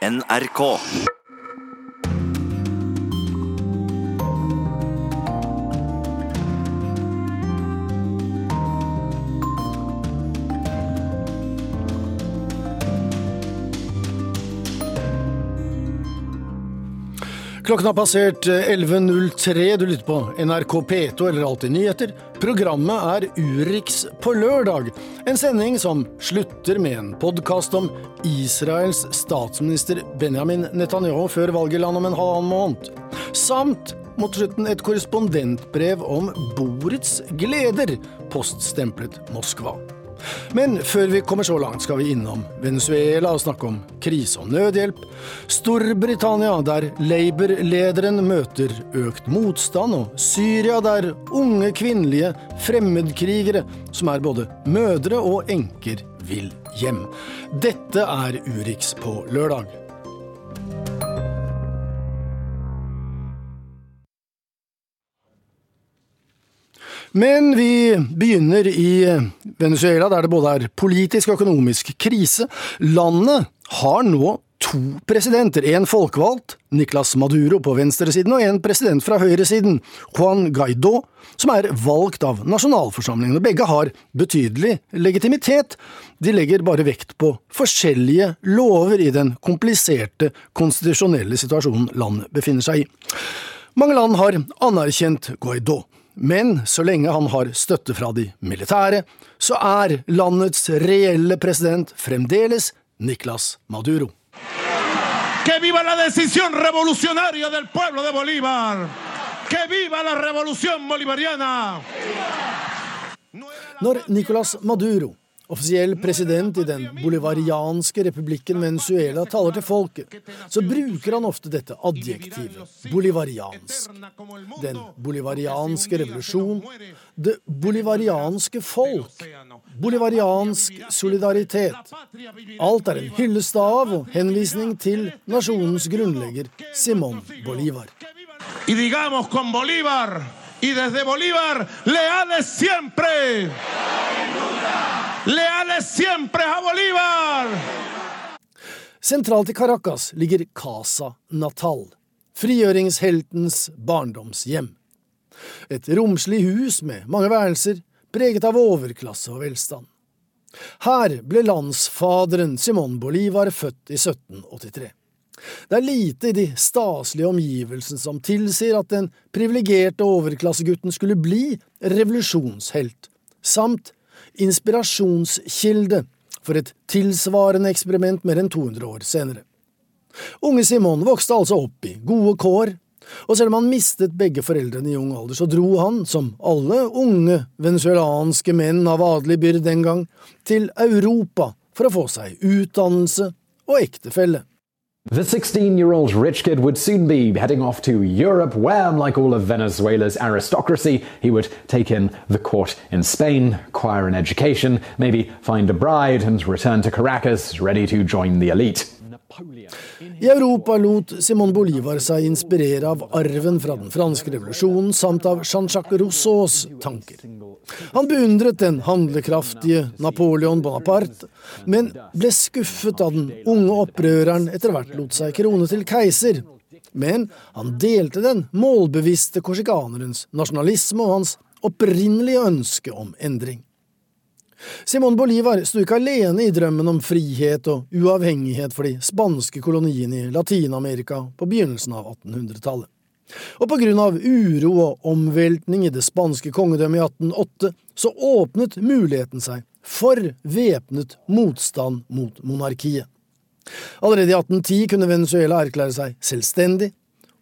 NRK. Klokken har passert 11.03. Du lytter på NRK P2 eller Alltid nyheter. Programmet er Urix på lørdag. En sending som slutter med en podkast om Israels statsminister Benjamin Netanyahu før valget landet om en halvannen måned. Samt mot slutten et korrespondentbrev om Borets gleder, poststemplet Moskva. Men før vi kommer så langt, skal vi innom Venezuela og snakke om krise og nødhjelp. Storbritannia, der Labour-lederen møter økt motstand, og Syria, der unge kvinnelige fremmedkrigere, som er både mødre og enker, vil hjem. Dette er Urix på lørdag. Men vi begynner i Venezuela, der det både er politisk og økonomisk krise. Landet har nå to presidenter. En folkevalgt, Nicolas Maduro på venstresiden, og en president fra høyresiden, Juan Guaidó, som er valgt av nasjonalforsamlingen. Begge har betydelig legitimitet. De legger bare vekt på forskjellige lover i den kompliserte konstitusjonelle situasjonen landet befinner seg i. Mange land har anerkjent Guaidó. Men så lenge han har støtte fra de militære, så er landets reelle president fremdeles Niklas Maduro. Que viva la decisión revolucionaria del pueblo de Bolívar. Que viva la revolución bolivariana. Når Nicolas Maduro offisiell president i den bolivarianske republikken Venezuela taler til folket, så bruker han ofte dette adjektivet bolivariansk. Den bolivarianske revolusjon, det bolivarianske folk, bolivariansk solidaritet. Alt er en hyllest av og henvisning til nasjonens grunnlegger Simón Bolívar. Y digamos con Bolívar y desde Bolívar, leales siempre. Leales siempre a Bolívar! Sentralt i Caracas ligger Casa Natal, frigjøringsheltens barndomshjem. Et romslig hus med mange værelser, preget av overklasse og velstand. Her ble landsfaderen Simón Bolivar født i 1783. Det er lite i de staselige omgivelsene som tilsier at den privilegerte overklassegutten skulle bli revolusjonshelt, samt inspirasjonskilde for et tilsvarende eksperiment mer enn 200 år senere. Unge Simon vokste altså opp i gode kår, og selv om han mistet begge foreldrene i ung alder, så dro han, som alle unge venezuelanske menn av adelig byrd den gang, til Europa for å få seg utdannelse og ektefelle. The 16 year old rich kid would soon be heading off to Europe, where, like all of Venezuela's aristocracy, he would take in the court in Spain, acquire an education, maybe find a bride, and return to Caracas ready to join the elite. I Europa lot Simon Bolivar seg inspirere av arven fra den franske revolusjonen samt av Jean-Jacques Rousseaus tanker. Han beundret den handlekraftige Napoleon Bonaparte, men ble skuffet da den unge opprøreren etter hvert lot seg krone til keiser. Men han delte den målbevisste korsikanerens nasjonalisme og hans opprinnelige ønske om endring. Simon Bolivar sto ikke alene i drømmen om frihet og uavhengighet for de spanske koloniene i Latin-Amerika på begynnelsen av 1800-tallet. Og på grunn av uro og omveltning i det spanske kongedømmet i 1808, så åpnet muligheten seg for væpnet motstand mot monarkiet. Allerede i 1810 kunne Venezuela erklære seg selvstendig,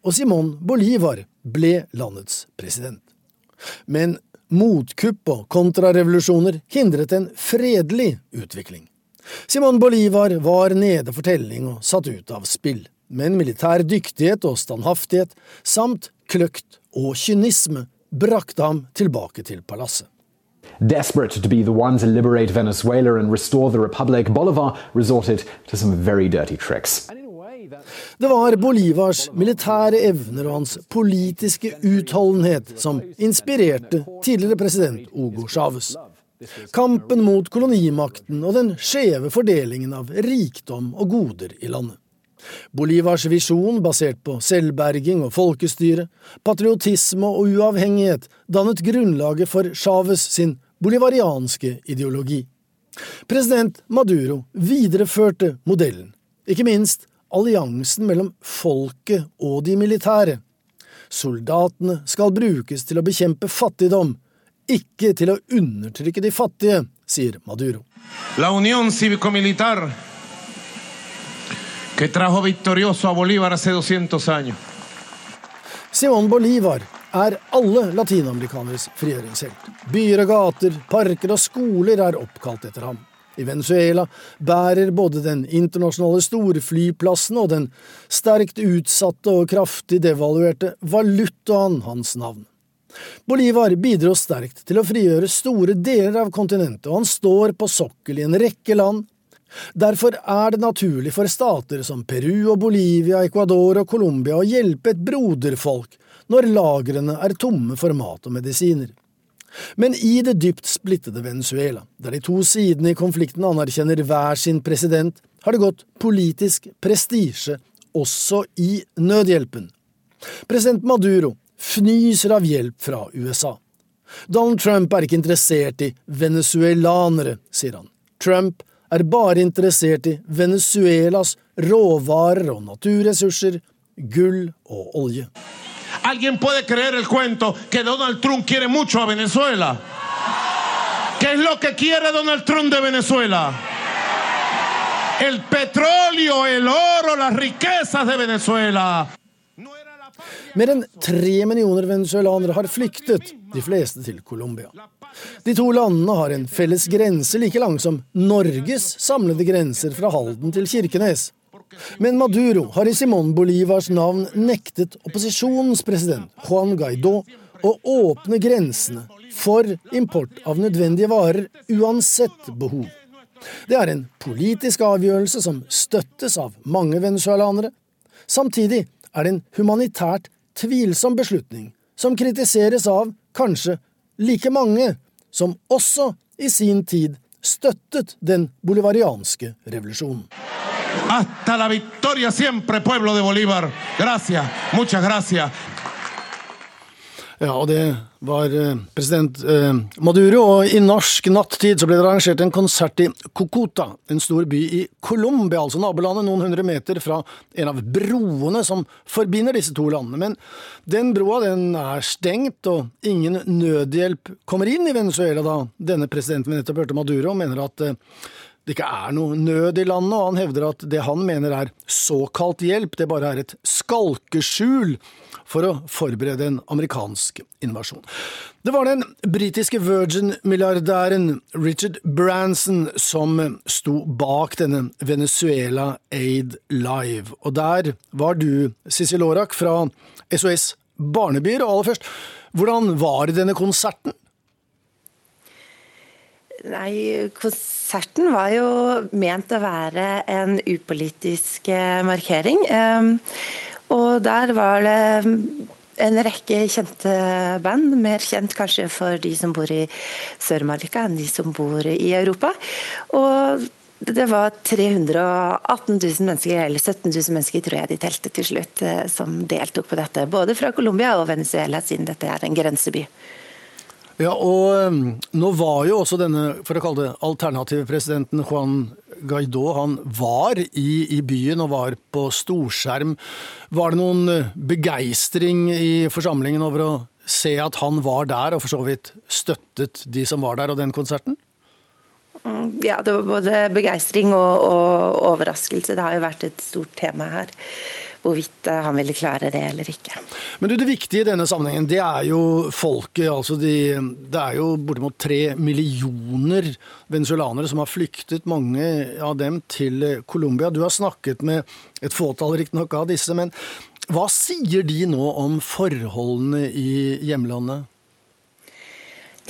og Simon Bolivar ble landets president. Men Motkupp og kontrarevolusjoner hindret en fredelig utvikling. Simon Bolivar var nede for telling og satt ut av spill, men militær dyktighet og standhaftighet samt kløkt og kynisme brakte ham tilbake til palasset. Desperate to be the one to liberate Venezuela and restore the republic, Bolivar resorted to some very dirty tricks. Det var Bolivars militære evner og hans politiske utholdenhet som inspirerte tidligere president Hugo Chávez. Kampen mot kolonimakten og den skjeve fordelingen av rikdom og goder i landet. Bolivars visjon, basert på selvberging og folkestyre, patriotisme og uavhengighet, dannet grunnlaget for Chávez sin bolivarianske ideologi. President Maduro videreførte modellen, ikke minst alliansen mellom folket og de militære. Soldatene skal brukes til å bekjempe fattigdom, ikke til å undertrykke de fattige, sier Maduro. La unión cívico-militar que trajo victorioso a Bolívar hace 200 años. Simón Bolívar er alle latinamerikaneres frigjøringshelt. Byer og gater, parker og skoler er oppkalt etter ham. I Venezuela bærer både den internasjonale storflyplassen og den sterkt utsatte og kraftig devaluerte valutaen hans navn. Bolivar bidro sterkt til å frigjøre store deler av kontinentet, og han står på sokkel i en rekke land, Derfor er det naturlig for stater som Peru og Bolivia, Ecuador og Colombia å hjelpe et broderfolk når lagrene er tomme for mat og medisiner. Men i det dypt splittede Venezuela, der de to sidene i konflikten anerkjenner hver sin president, har det gått politisk prestisje også i nødhjelpen. President Maduro fnyser av hjelp fra USA. Donald Trump er ikke interessert i venezuelanere, sier han. Trump er bare interessert i Venezuelas råvarer og naturressurser, gull og olje. ¿Alguien puede creer el cuento que Donald Trump quiere mucho a Venezuela? ¿Qué es lo que quiere Donald Trump de Venezuela? El petróleo, el oro, las riquezas de Venezuela. Mer enn tre millioner venezuelanere har flyktet, de fleste til Colombia. De to landene har en felles grense like lang som Norges samlede grenser fra Halden til Kirkenes. Men Maduro har i Simón Bolivars navn nektet opposisjonens president Juan Guaidó å åpne grensene for import av nødvendige varer uansett behov. Det er en politisk avgjørelse som støttes av mange venezuelanere. Samtidig er det en humanitært tvilsom beslutning som kritiseres av kanskje like mange som også i sin tid støttet den bolivarianske revolusjonen. Hasta la victoria siempre, pueblo de Bolívar. Gracias, muchas gracias. Ja, og det var eh, president eh, Maduro. Og i norsk nattid så ble det arrangert en konsert i Cocota, en stor by i Colombia, altså nabolandet, noen hundre meter fra en av broene som forbinder disse to landene. Men den broa den er stengt, og ingen nødhjelp kommer inn i Venezuela da denne presidenten vi nettopp hørte, Maduro, mener at eh, det ikke er noe nød i landet, og han hevder at det han mener er såkalt hjelp, det bare er et skalkeskjul for å forberede en amerikansk invasjon. Det var den britiske Virgin-milliardæren Richard Branson som sto bak denne Venezuela Aid Live, og der var du, Sissy Lorak fra SOS Barnebyer, og aller først, hvordan var denne konserten? Nei, konserten var jo ment å være en upolitisk eh, markering. Ehm, og der var det en rekke kjente band, mer kjent kanskje for de som bor i Sør-Marika enn de som bor i Europa. Og det var 318 000 mennesker, eller 17 000 mennesker tror jeg de telte til slutt, eh, som deltok på dette. Både fra Colombia og Venezuela, siden dette er en grenseby. Ja, og um, nå var jo også denne, for å kalle det alternative presidenten Juan Guaidó, han var i, i, byen og var på storskjerm. Var det noen uh, begeistring i forsamlingen over å se at han var der, og for så vidt støttet de som var der og den konserten? Mm, ja, det var både begeistring og, og overraskelse. Det har jo vært et stort tema her hvorvidt eh, han ville klare det eller ikke. Men du, Det viktige i denne sammenhengen det er jo folket. altså de, Det er jo bortimot tre millioner venezuelanere som har flyktet, mange av dem til Colombia. Du har snakket med et fåtall riktignok av disse, men hva sier de nå om forholdene i hjemlandet?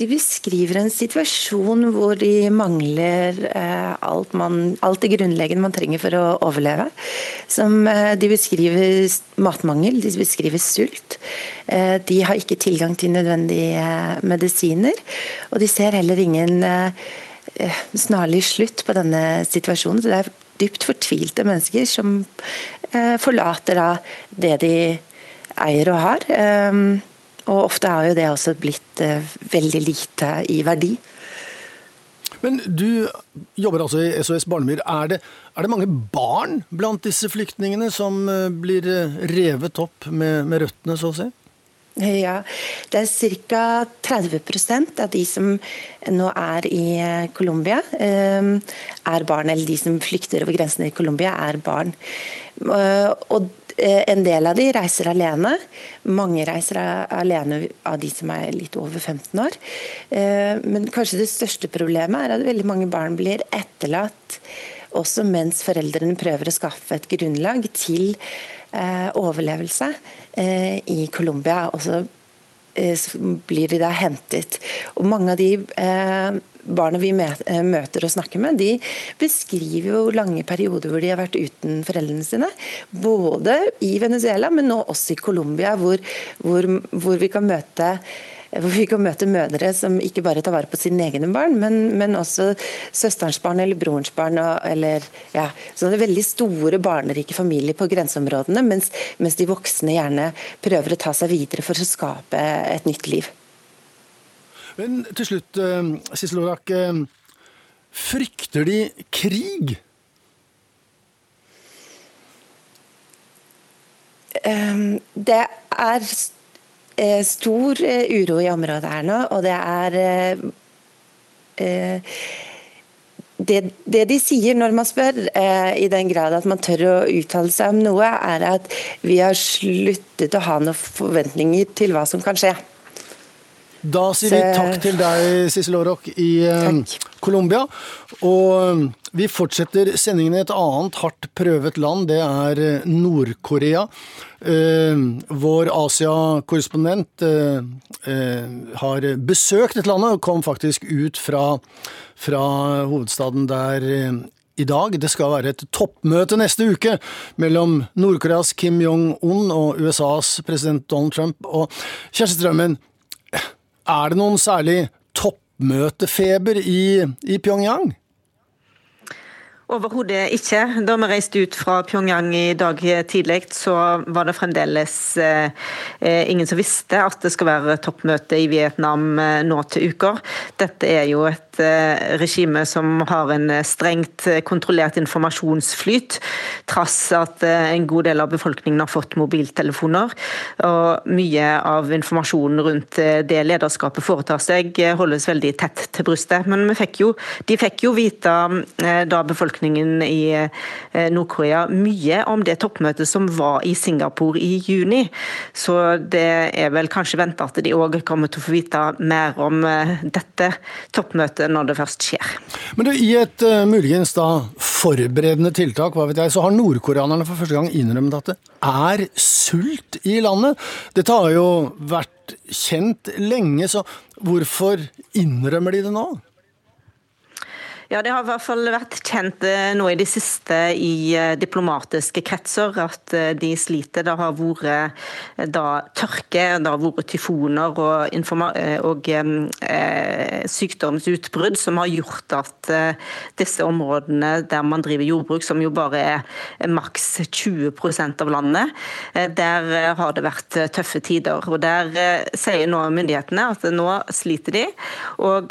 De beskriver en situasjon hvor de mangler eh, alt, man, alt, det grunnleggende man trenger for å overleve. Som, eh, de beskriver matmangel, de beskriver sult. Eh, de har ikke tilgang til nødvendige medisiner. Og de ser heller ingen snarlig slutt på denne situasjonen. Så det er dypt fortvilte mennesker som forlater da det de eier og har. Og ofte har jo det også blitt eh, veldig lite i verdi. Men du jobber altså i SOS Barnemyr. Er det, er det mange barn blant disse flyktningene som eh, blir eh, revet opp med, med røttene, så å si? Ja, det er ca. 30% av de som nå er i Colombia, er barn. Eller de som flykter over grensene i Colombia, er barn. Og en del av de reiser alene. Mange reiser alene av de som er litt over 15 år. Eh, men kanskje det største problemet er at veldig mange barn blir etterlatt også mens foreldrene prøver å skaffe et grunnlag til eh, overlevelse i Colombia. Og så blir de da hentet. Og mange av de barna vi eh, møter og snakker med, de beskriver jo lange perioder hvor de har vært uten foreldrene sine. Både i Venezuela, men nå også i Colombia, hvor, hvor, hvor, vi kan møte hvor vi kan møte mødre som ikke bare tar vare på sine egne barn, men, men også søsterens barn eller brorens barn. Og, eller, ja, sånne veldig store barnerike familier på grenseområdene, mens, mens de voksne gjerne prøver å ta seg videre for å skape et nytt liv. Men til slutt, eh, Sissel Orak. Eh, frykter de krig? Ehm, det er stor uro i området her nå, og det er det, det, de sier når man spør, i den grad at man tør å uttale seg om noe, er at vi har sluttet å ha noen forventninger til hva som kan skje. Da sier vi takk til deg, Sissel Aarok i eh, Colombia. Og eh, vi fortsetter sendingen i et annet hardt prøvet land. Det er eh, Nord-Korea. Vår Asia-korrespondent har besøkt dette landet og kom faktisk ut fra, fra hovedstaden der i dag. Det skal være et toppmøte neste uke mellom Nord-Koreas Kim Jong-un og USAs president Donald Trump. Og Kjersti Strømmen, er det noen særlig toppmøtefeber i, i Pyongyang? Overhodet ikke. Da vi reiste ut fra Pyongyang i dag tidlig, så var det fremdeles eh, ingen som visste at det skal være toppmøte i Vietnam eh, nå til uker. Dette er jo et eh, regime som har en strengt kontrollert informasjonsflyt, trass at eh, en god del av befolkningen har fått mobiltelefoner. Og mye av informasjonen rundt eh, det lederskapet foretar seg, eh, holdes veldig tett til brystet. Men fikk jo, de fikk jo vite da befolkningen i eh, Nord-Korea mye om det toppmøtet som var i Singapore i juni. Så det er vel kanskje venta at de òg kommer til å få vite mer om eh, dette toppmøtet når det først skjer. Men du, I et uh, muligens da forberedende tiltak hva vet jeg, så har nordkoreanerne for første gang innrømmet at det er sult i landet. Dette har jo vært kjent lenge, så hvorfor innrømmer de det nå? Ja, Det har i hvert fall vært kjent eh, nå i det siste i eh, diplomatiske kretser at eh, de sliter. Det har vært da, tørke, det har vært tyfoner og, og eh, sykdomsutbrudd som har gjort at eh, disse områdene der man driver jordbruk, som jo bare er maks 20% av landet, eh, der har det vært tøffe tider. Og Der sier nå myndighetene at nå sliter de, og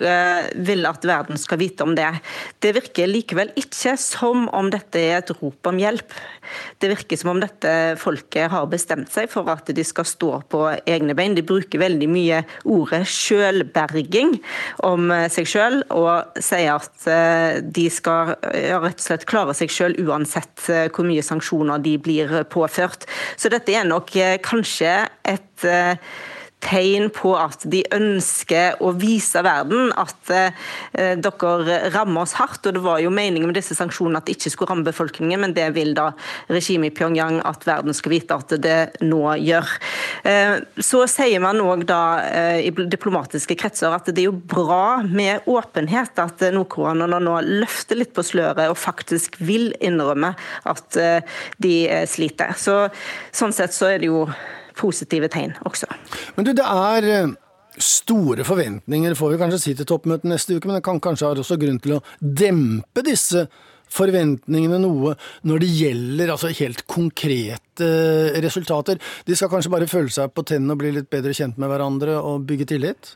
vil at verden skal vite om det. Det virker likevel ikke som om dette er et rop om hjelp. Det virker som om dette folket har bestemt seg for at de skal stå på egne bein. De bruker veldig mye ordet sjølberging om seg sjøl, og sier at eh, de skal rett og slett klare seg sjøl uansett eh, hvor mye sanksjoner de blir påført. Så dette er nok eh, kanskje et tegn på at de ønsker å vise verden at eh, dere rammer oss hardt. og Det var jo meningen med disse sanksjonene at det ikke skulle ramme befolkningen, men det vil da regimet i Pyongyang at verden skal vite at det nå gjør. Eh, så sier man òg da eh, i diplomatiske kretser at det er jo bra med åpenhet, at nordkoreanerne nå løfter litt på sløret og faktisk vil innrømme at eh, de eh, sliter. Så, sånn sett så er det jo positive tegn også. Men du, det er eh, store forventninger, får vi kanskje si til toppmøtet neste uke, men det kan kanskje ha også grunn til å dempe disse forventningene noe når det gjelder altså helt konkrete resultater? De skal kanskje bare føle seg på tennene og bli litt bedre kjent med hverandre og bygge tillit?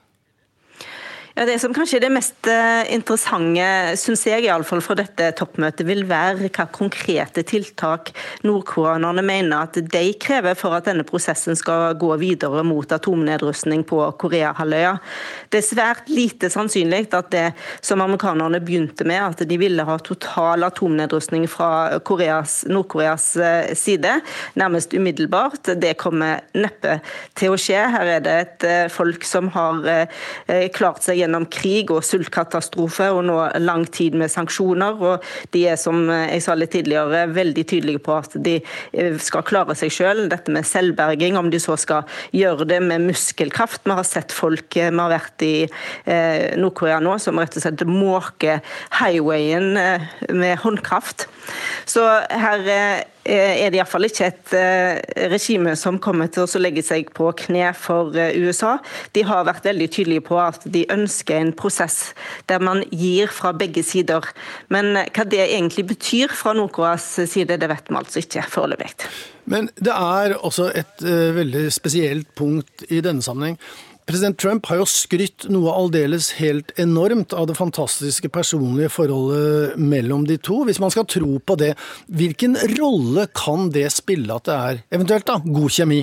Ja, Det som kanskje er det mest eh, interessante, syns jeg iallfall fra dette toppmøtet, vil være hva konkrete tiltak nordkoreanerne mener at de krever for at denne prosessen skal gå videre mot atomnedrustning på Koreahalvøya. Det er svært lite sannsynlig at det som amerikanerne begynte med, at de ville ha total atomnedrustning fra Nord-Koreas eh, side, nærmest umiddelbart, det kommer neppe til å skje. Her er det et eh, folk som har klart seg gjennom krig og sultkatastrofe og nå lang tid med sanksjoner. og De er som jeg sa litt tidligere, veldig tydelige på at de eh, skal klare seg selv. Dette med selvberging, om de så skal gjøre det med muskelkraft. Vi har sett folk eh, vi har vært i eh, Nord-Korea nå, som rett og slett måker highwayen med håndkraft. Så her er det iallfall ikke et eh, regime som kommer til å legge seg på kne for eh, USA. De har vært veldig tydelige på at de ønsker en prosess der man gir fra begge sider. Men hva det egentlig betyr fra Nord-Koreas side, det vet vi altså ikke foreløpig. Men det er også et veldig spesielt punkt i denne sammenheng. President Trump har jo skrytt noe aldeles helt enormt av det fantastiske personlige forholdet mellom de to. Hvis man skal tro på det, hvilken rolle kan det spille at det er eventuelt da, god kjemi?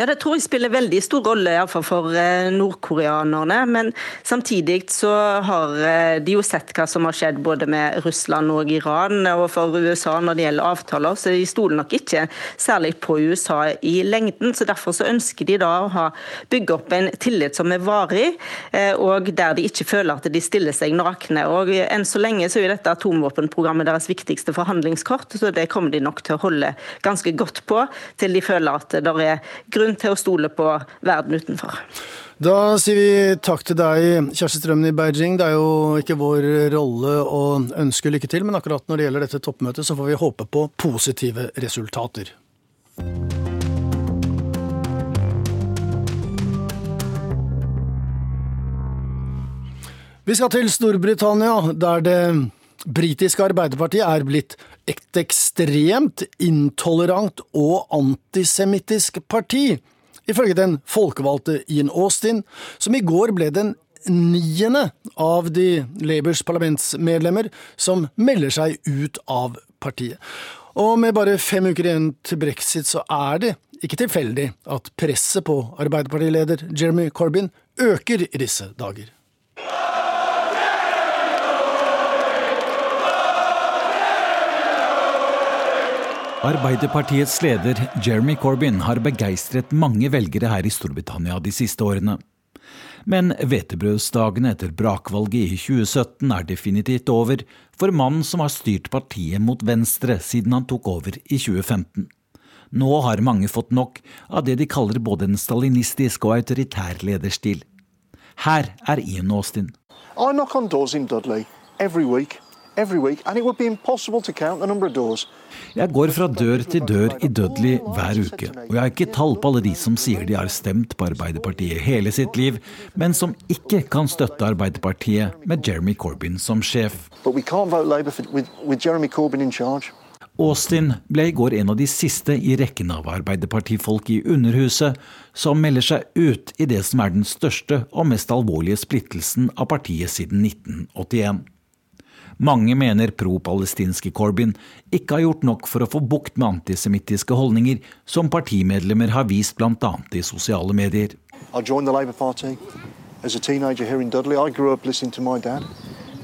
Ja, Det tror jeg spiller veldig stor rolle iallfall for eh, nordkoreanerne. Men samtidig så har eh, de jo sett hva som har skjedd både med Russland og Iran. Og for USA når det gjelder avtaler, så de stoler nok ikke særlig på USA i lengden. så Derfor så ønsker de da å ha, bygge opp en tillit som er varig, eh, og der de ikke føler at de stiller seg nakne. Og Enn så lenge så er dette atomvåpenprogrammet deres viktigste forhandlingskort, så det kommer de nok til å holde ganske godt på til de føler at det er grunn grunn til å stole på verden utenfor. Da sier vi takk til deg, Kjersti Strømmen i Beijing. Det er jo ikke vår rolle å ønske lykke til, men akkurat når det gjelder dette toppmøtet, så får vi håpe på positive resultater. Vi skal til Storbritannia, der det britiske Arbeiderpartiet er blitt et ekstremt intolerant og antisemittisk parti, ifølge den folkevalgte Ian Austin, som i går ble den niende av de Labours parlamentsmedlemmer som melder seg ut av partiet. Og med bare fem uker igjen til brexit, så er det ikke tilfeldig at presset på Arbeiderpartileder Jeremy Corbyn øker i disse dager. Arbeiderpartiets leder Jeremy Corbyn har begeistret mange velgere her i Storbritannia de siste årene. Men hvetebrødsdagene etter brakvalget i 2017 er definitivt over for mannen som har styrt partiet mot venstre siden han tok over i 2015. Nå har mange fått nok av det de kaller både en stalinistisk og autoritær lederstil. Her er Ian Austin. I knock on doors in Dudley every week jeg går fra dør til dør i Dudley hver uke, og jeg har ikke tall på alle de som sier de har stemt på Arbeiderpartiet hele sitt liv, men som ikke kan støtte Arbeiderpartiet med Jeremy Corbyn som sjef. Austin ble i går en av de siste i rekken av arbeiderpartifolk i Underhuset som melder seg ut i det som er den største og mest alvorlige splittelsen av partiet siden 1981. Mange mener pro-palestinske Corbyn ikke har gjort nok for å få bukt med antisemittiske holdninger, som partimedlemmer har vist bl.a. i sosiale medier. As a teenager here in Dudley, I grew up listening to my dad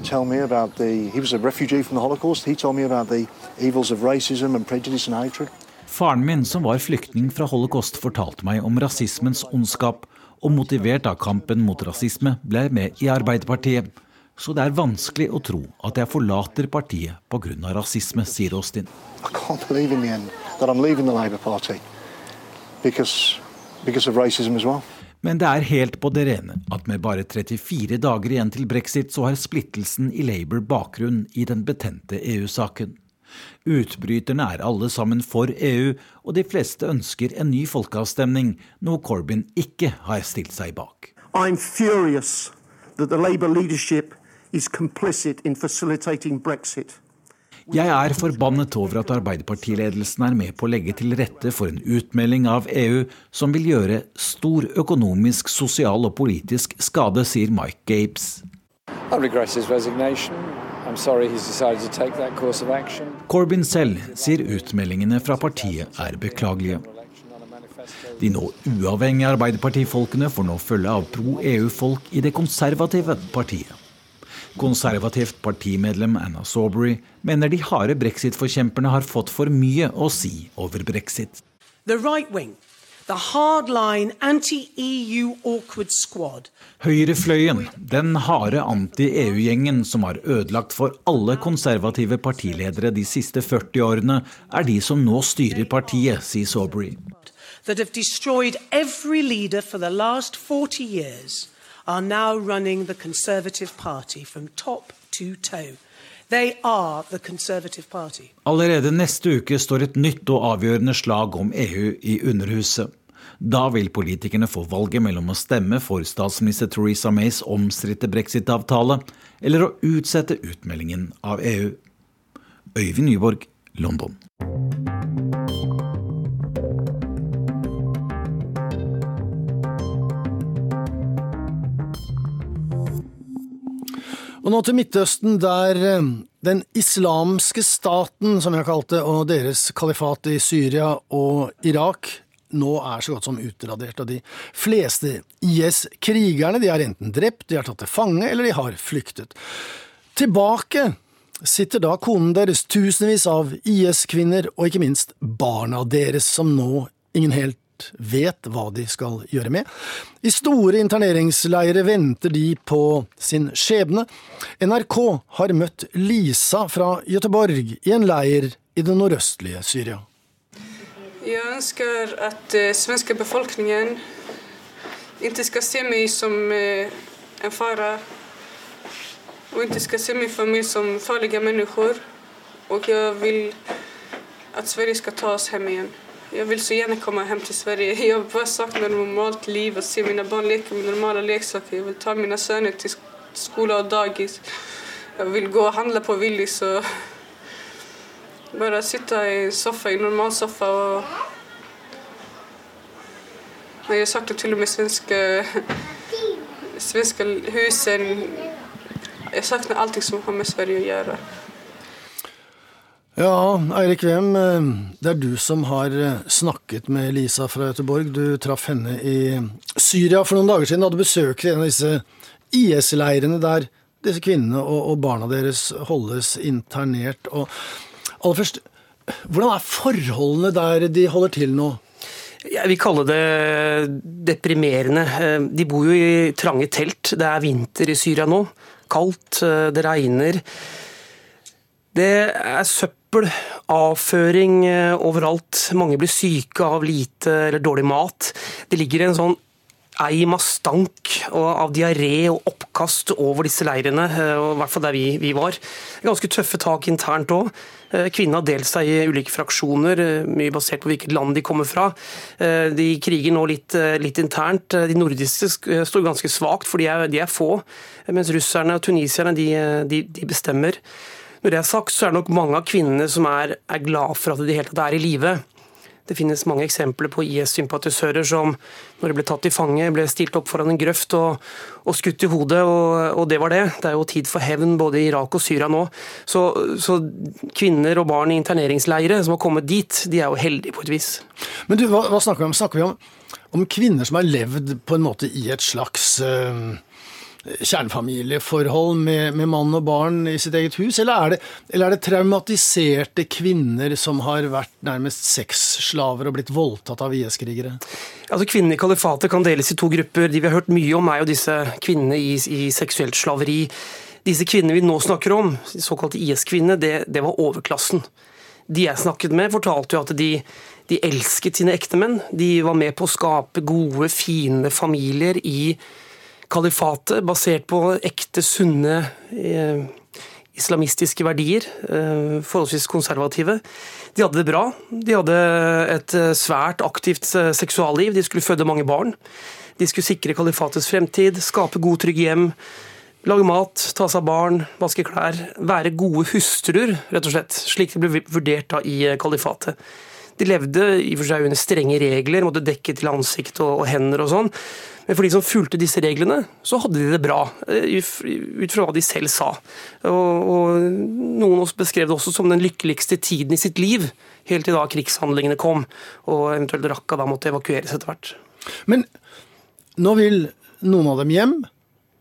tell me about the. He was a refugee from the Holocaust. He told me about the evils of racism and prejudice and hatred. Faren min, som var flyktning fra holocaust, fortalte meg om rasismens ondskap, og motivert av kampen mot rasisme ble jeg med i Arbeiderpartiet så det er vanskelig å tro at jeg forlater partiet pga. rasisme, sier Austin. Men det er helt på det rene at med bare 34 dager igjen til brexit, så har splittelsen i Labour bakgrunn i den betente EU-saken. Utbryterne er alle sammen for EU, og de fleste ønsker en ny folkeavstemning, noe Corbyn ikke har stilt seg bak. I'm furious that the Labour leadership is complicit in facilitating Brexit. Jeg er forbannet over at Arbeiderpartiledelsen er med på å legge til rette for en utmelding av EU som vil gjøre stor økonomisk, sosial og politisk skade, sier Mike Gapes. Corbyn selv sier utmeldingene fra partiet er beklagelige. De nå uavhengige Arbeiderpartifolkene får nå følge av pro-EU-folk i det konservative partiet. Konservativt partimedlem Anna Saubery mener de harde brexit-forkjemperne har fått for mye å si over brexit. The right wing. Høyrefløyen, den harde anti-EU-gjengen som har ødelagt for alle konservative partiledere de siste 40 årene, er de som nå styrer partiet, sier Saubery. That have destroyed every leader for the last 40 years are now running the Conservative Party from top to toe. Allerede neste uke står et nytt og avgjørende slag om EU i Underhuset. Da vil politikerne få valget mellom å stemme for statsminister Theresa Mays omstridte brexit-avtale, eller å utsette utmeldingen av EU. Øyvind Nyborg, London. Og nå til Midtøsten, der eh, den islamske staten, som jeg har kalt det, og deres kalifat i Syria og Irak nå er så godt som utradert, og de fleste IS-krigerne de er enten drept, de er tatt til fange, eller de har flyktet. Tilbake sitter da konen deres, tusenvis av IS-kvinner, og ikke minst barna deres, som nå ingen helt vet hva de skal gjøre med. I store interneringsleirer venter de på sin skjebne. NRK har møtt Lisa fra Göteborg i en leir i det nordøstlige Syria. Jeg ønsker at den svenske befolkningen ikke skal se meg som uh, en fare. Og ikke skal se min familie som farlige mennesker. Og jeg vil at Sverige skal ta oss hjem igjen. Jeg vil så gjerne komme hjem til Sverige. Jeg bare savner normalt liv og se mine barn leke med normale leksaker. Jeg vil ta mine sønner til skole og dagis. Jeg vil gå og handle på Willys og bare sitte i sofa, i normal sofa og Jeg savner til og med svenske, svenske husen. Jeg savner alt som har med Sverige å gjøre. Ja, Eirik Wem, eh, det er du som har eh, snakket med Lisa fra Göteborg. Du traff henne i Syria for noen dager siden. Du hadde besøk i en av disse IS-leirene der disse kvinnene og, barna deres holdes internert. Og aller først, hvordan er forholdene der de holder til nå? Jeg vil kalle det deprimerende. Eh, de bor jo i trange telt. Det er vinter i Syria nå. Kaldt, det regner. Det er søppel, avføring eh, overalt. Mange blir syke av lite eller dårlig mat. Det ligger en sånn eim av stank av diaré og oppkast over disse leirene, eh, i hvert fall der vi, vi var. Ganske tøffe tak internt òg. Eh, kvinnene har delt seg i ulike fraksjoner, mye basert på hvilket land de kommer fra. De kriger nå litt, litt internt. De nordiske står ganske svakt, for de er, de er få. Mens russerne og tunisierne de, de, de bestemmer. Når det er sagt, så er det nok mange av kvinnene som er, er glad for at de helt tatt er i live. Det finnes mange eksempler på IS-sympatisører som når de ble tatt i fange, ble stilt opp foran en grøft og, og skutt i hodet, og, og, det var det. Det er jo tid for hevn både i Irak og Syria nå. Så, så kvinner og barn i interneringsleire som har kommet dit, de er jo heldige på et vis. Men du, hva, hva snakker vi om? Snakker vi om, om kvinner som har levd på en måte i et slags øh kjernefamilieforhold med, med, mann og barn i sitt eget hus, eller er, det, eller er det traumatiserte kvinner som har vært nærmest sexslaver og blitt voldtatt av IS-krigere? Altså Kvinnene i kalifatet kan deles i to grupper. De vi har hørt mye om, er jo disse kvinnene i, i seksuelt slaveri. Disse kvinnene vi nå snakker om, såkalte IS-kvinner, det, det, var overklassen. De jeg snakket med, fortalte jo at de, de elsket sine ektemenn. De var med på å skape gode, fine familier i kalifatet basert på ekte, sunne eh, islamistiske verdier, eh, forholdsvis konservative. De hadde det bra. De hadde et eh, svært aktivt seksualliv. De skulle føde mange barn. De skulle sikre kalifatets fremtid, skape gode, trygge hjem. Lage mat, ta seg av barn, vaske klær. Være gode hustruer, rett og slett. Slik det ble vurdert da i kalifatet. De levde i og for seg under strenge regler, måtte dekke til ansikt og, og hender og sånn. Men for de som fulgte disse reglene, så hadde de det bra, eh, ut fra hva de selv sa. Og, og Noen beskrev det også som den lykkeligste tiden i sitt liv, helt til da krigshandlingene kom, og eventuelt Raqqa da måtte evakueres etter hvert. Men nå vil noen av dem hjem,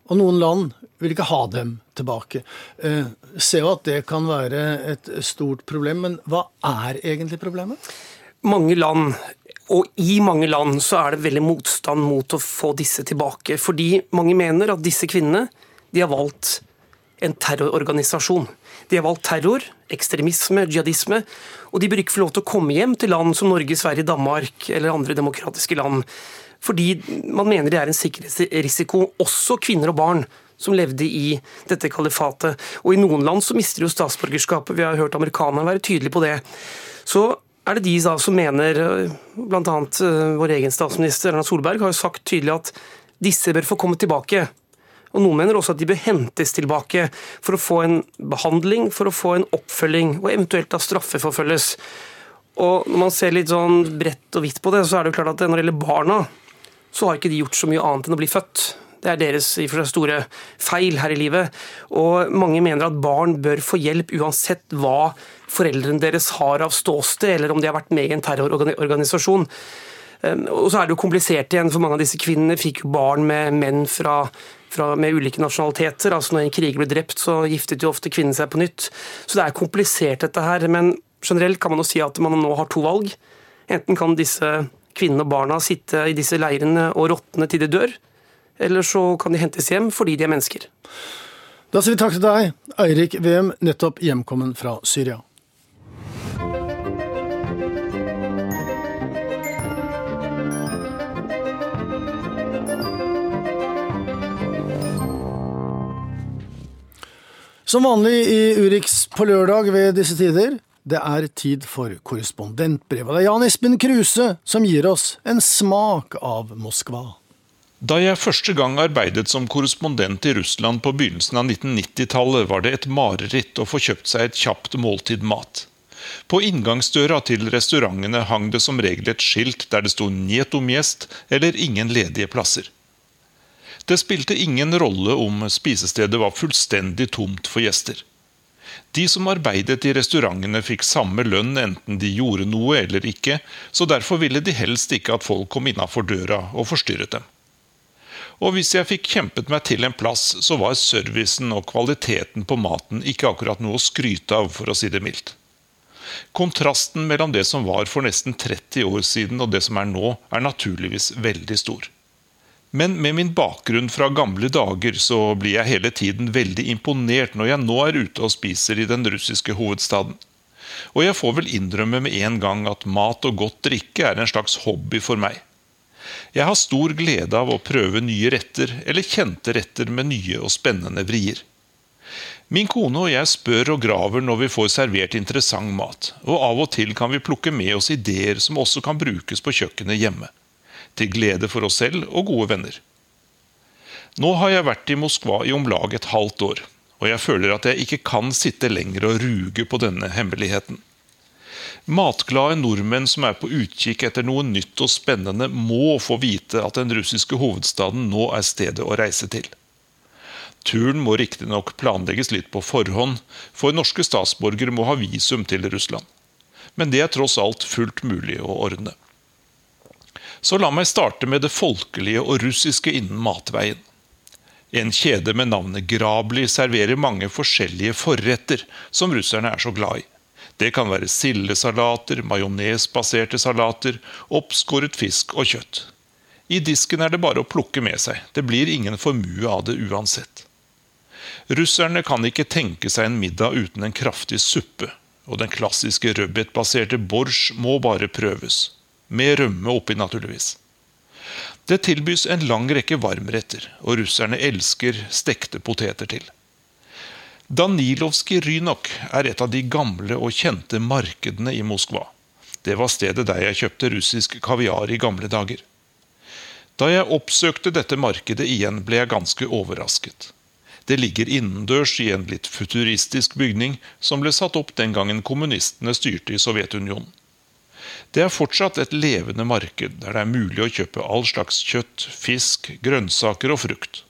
og noen land vil ikke ha dem tilbake. Eh, ser jo at det kan være et stort problem, men hva er egentlig problemet? Mange land, og i mange land, så er det veldig motstand mot å få disse tilbake. Fordi mange mener at disse kvinnene de har valgt en terrororganisasjon. De har valgt terror, ekstremisme, jihadisme, og de bør ikke få lov til å komme hjem til land som Norge, Sverige, Danmark eller andre demokratiske land. Fordi man mener det er en sikkerhetsrisiko, også kvinner og barn som levde i dette kalifatet. Og I noen land så mister jo statsborgerskapet. Vi har hørt amerikanerne være tydelige på det. Så er det de da som mener, bl.a. Eh, vår egen statsminister Erna Solberg har jo sagt tydelig at disse bør få komme tilbake. Og Noen mener også at de bør hentes tilbake for å få en behandling, for å få en oppfølging, og eventuelt da straffeforfølges. Og Når man ser litt sånn bredt og hvitt på det, så er det jo klart at når det gjelder barna, så har ikke de gjort så mye annet enn å bli født. Det er deres store feil her i livet. Og mange mener at barn bør få hjelp uansett hva foreldrene deres har av ståsted, eller om de har vært med i en terrororganisasjon. Ehm, og så er det jo komplisert igjen, for mange av disse kvinnene fikk jo barn med menn fra, fra, med ulike nasjonaliteter. altså Når en kriger ble drept, så giftet jo ofte kvinnen seg på nytt. Så det er komplisert, dette her. Men generelt kan man jo si at man nå har to valg. Enten kan disse kvinnene og barna sitte i disse leirene og råtne til de dør, eller så kan de hentes hjem fordi de er mennesker. Da sier vi takk til deg, Eirik Wem, nettopp hjemkommen fra Syria. Som vanlig i Urix på lørdag ved disse tider, det er tid for korrespondentbrev. Det er Jan Espen Kruse som gir oss en smak av Moskva. Da jeg første gang arbeidet som korrespondent i Russland på begynnelsen av 1990-tallet, var det et mareritt å få kjøpt seg et kjapt måltid mat. På inngangsdøra til restaurantene hang det som regel et skilt der det sto 'Njet om gjest' eller 'Ingen ledige plasser'. Det spilte ingen rolle om spisestedet var fullstendig tomt for gjester. De som arbeidet i restaurantene fikk samme lønn enten de gjorde noe eller ikke, så derfor ville de helst ikke at folk kom innafor døra og forstyrret dem. Og hvis jeg fikk kjempet meg til en plass, så var servicen og kvaliteten på maten ikke akkurat noe å skryte av, for å si det mildt. Kontrasten mellom det som var for nesten 30 år siden og det som er nå, er naturligvis veldig stor. Men med min bakgrunn fra gamle dager så blir jeg hele tiden veldig imponert når jeg nå er ute og spiser i den russiske hovedstaden. Og jeg får vel innrømme med en gang at mat og godt drikke er en slags hobby for meg. Jeg har stor glede av å prøve nye retter, eller kjente retter med nye og spennende vrier. Min kone og jeg spør og graver når vi får servert interessant mat, og av og til kan vi plukke med oss ideer som også kan brukes på kjøkkenet hjemme. Til glede for oss selv og gode venner. Nå har jeg vært i Moskva i om lag et halvt år, og jeg føler at jeg ikke kan sitte lenger og ruge på denne hemmeligheten. Matglade nordmenn som er på utkikk etter noe nytt og spennende, må få vite at den russiske hovedstaden nå er stedet å reise til. Turen må riktignok planlegges litt på forhånd, for norske statsborgere må ha visum til Russland. Men det er tross alt fullt mulig å ordne. Så la meg starte med det folkelige og russiske innen matveien. En kjede med navnet Grabli serverer mange forskjellige forretter som russerne er så glad i. Det kan være sildesalater, majonesbaserte salater, oppskåret fisk og kjøtt. I disken er det bare å plukke med seg. Det blir ingen formue av det uansett. Russerne kan ikke tenke seg en middag uten en kraftig suppe, og den klassiske rødbetbaserte borsj må bare prøves. Med rømme oppi, naturligvis. Det tilbys en lang rekke varmretter, og russerne elsker stekte poteter til. Danilovskij Rynok er et av de gamle og kjente markedene i Moskva. Det var stedet der jeg kjøpte russisk kaviar i gamle dager. Da jeg oppsøkte dette markedet igjen, ble jeg ganske overrasket. Det ligger innendørs i en litt futuristisk bygning som ble satt opp den gangen kommunistene styrte i Sovjetunionen. Det er fortsatt et levende marked der det er mulig å kjøpe all slags kjøtt, fisk, grønnsaker og frukt.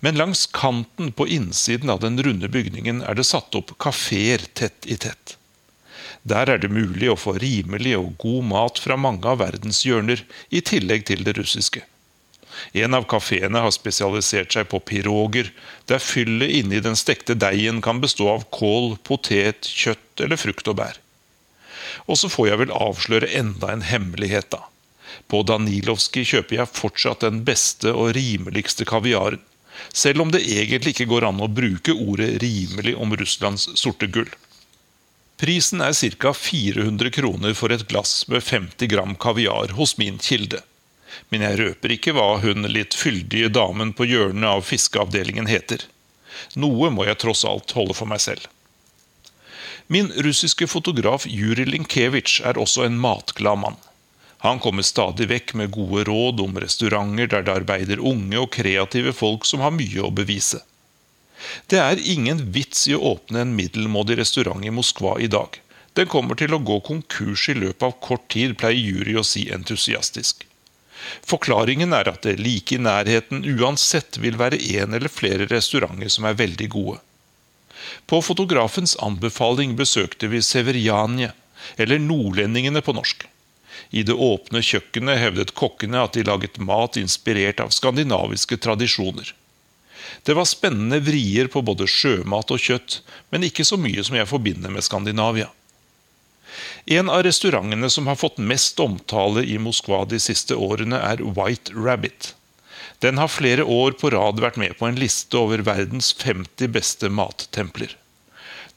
Men langs kanten på innsiden av den runde bygningen er det satt opp kafeer tett i tett. Der er det mulig å få rimelig og god mat fra mange av verdens hjørner, i tillegg til det russiske. En av kafeene har spesialisert seg på piroger, der fyllet inni den stekte deigen kan bestå av kål, potet, kjøtt eller frukt og bær. Og så får jeg vel avsløre enda en hemmelighet, da. På Danilovskij kjøper jeg fortsatt den beste og rimeligste kaviaren. Selv om det egentlig ikke går an å bruke ordet rimelig om Russlands sorte gull. Prisen er ca. 400 kroner for et glass med 50 gram kaviar hos min kilde. Men jeg røper ikke hva hun litt fyldige damen på hjørnet av fiskeavdelingen heter. Noe må jeg tross alt holde for meg selv. Min russiske fotograf Jurij Linkevitsj er også en matglad mann. Han kommer stadig vekk med gode råd om restauranter der det arbeider unge og kreative folk som har mye å bevise. Det er ingen vits i å åpne en middelmådig restaurant i Moskva i dag. Den kommer til å gå konkurs i løpet av kort tid, pleier jury å si entusiastisk. Forklaringen er at det like i nærheten uansett vil være én eller flere restauranter som er veldig gode. På fotografens anbefaling besøkte vi Severjanje, eller Nordlendingene på norsk. I det åpne kjøkkenet hevdet kokkene at de laget mat inspirert av skandinaviske tradisjoner. Det var spennende vrier på både sjømat og kjøtt, men ikke så mye som jeg forbinder med Skandinavia. En av restaurantene som har fått mest omtale i Moskva de siste årene, er White Rabbit. Den har flere år på rad vært med på en liste over verdens 50 beste mattempler.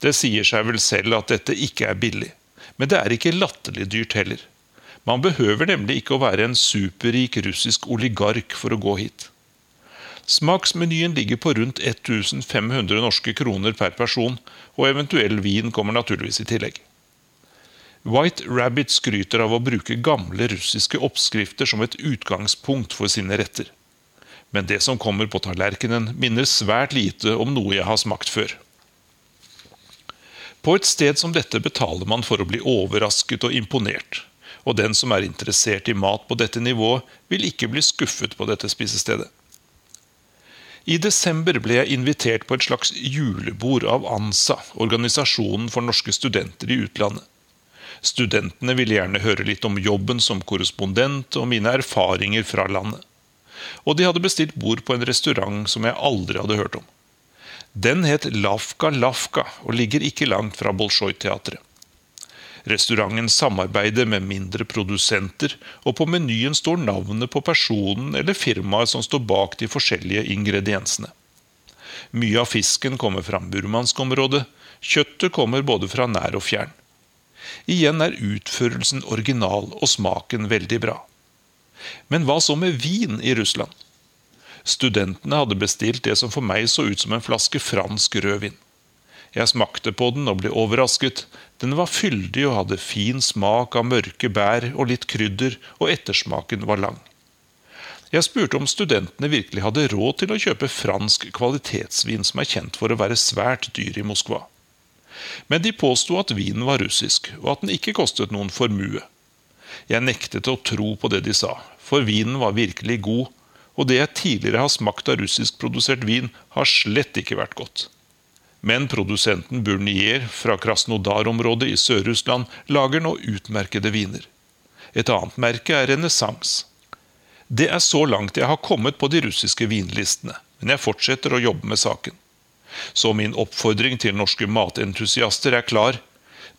Det sier seg vel selv at dette ikke er billig, men det er ikke latterlig dyrt heller. Man behøver nemlig ikke å være en superrik russisk oligark for å gå hit. Smaksmenyen ligger på rundt 1500 norske kroner per person, og eventuell vin kommer naturligvis i tillegg. White Rabbit skryter av å bruke gamle russiske oppskrifter som et utgangspunkt for sine retter. Men det som kommer på tallerkenen, minner svært lite om noe jeg har smakt før. På et sted som dette betaler man for å bli overrasket og imponert. Og den som er interessert i mat på dette nivået, vil ikke bli skuffet på dette spisestedet. I desember ble jeg invitert på et slags julebord av ANSA, organisasjonen for norske studenter i utlandet. Studentene ville gjerne høre litt om jobben som korrespondent og mine erfaringer fra landet. Og de hadde bestilt bord på en restaurant som jeg aldri hadde hørt om. Den het Lafka Lafka og ligger ikke langt fra Bolsjoj-teatret. Restauranten samarbeider med mindre produsenter, og på menyen står navnet på personen eller firmaet som står bak de forskjellige ingrediensene. Mye av fisken kommer fra burmansk område. kjøttet kommer både fra nær og fjern. Igjen er utførelsen original og smaken veldig bra. Men hva så med vin i Russland? Studentene hadde bestilt det som for meg så ut som en flaske fransk rødvin. Jeg smakte på den og ble overrasket. Den var fyldig og hadde fin smak av mørke bær og litt krydder, og ettersmaken var lang. Jeg spurte om studentene virkelig hadde råd til å kjøpe fransk kvalitetsvin som er kjent for å være svært dyr i Moskva. Men de påsto at vinen var russisk, og at den ikke kostet noen formue. Jeg nektet å tro på det de sa, for vinen var virkelig god, og det jeg tidligere har smakt av russiskprodusert vin, har slett ikke vært godt. Men produsenten Burnier fra Krasnodar-området i Sør-Russland lager nå utmerkede viner. Et annet merke er Renessanse. Det er så langt jeg har kommet på de russiske vinlistene, men jeg fortsetter å jobbe med saken. Så min oppfordring til norske matentusiaster er klar.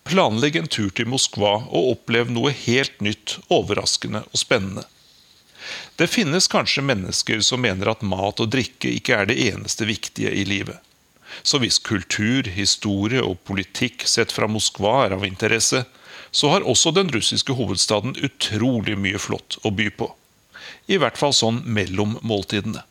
Planlegg en tur til Moskva og opplev noe helt nytt, overraskende og spennende. Det finnes kanskje mennesker som mener at mat og drikke ikke er det eneste viktige i livet. Så hvis kultur, historie og politikk sett fra Moskva er av interesse, så har også den russiske hovedstaden utrolig mye flott å by på. I hvert fall sånn mellom måltidene.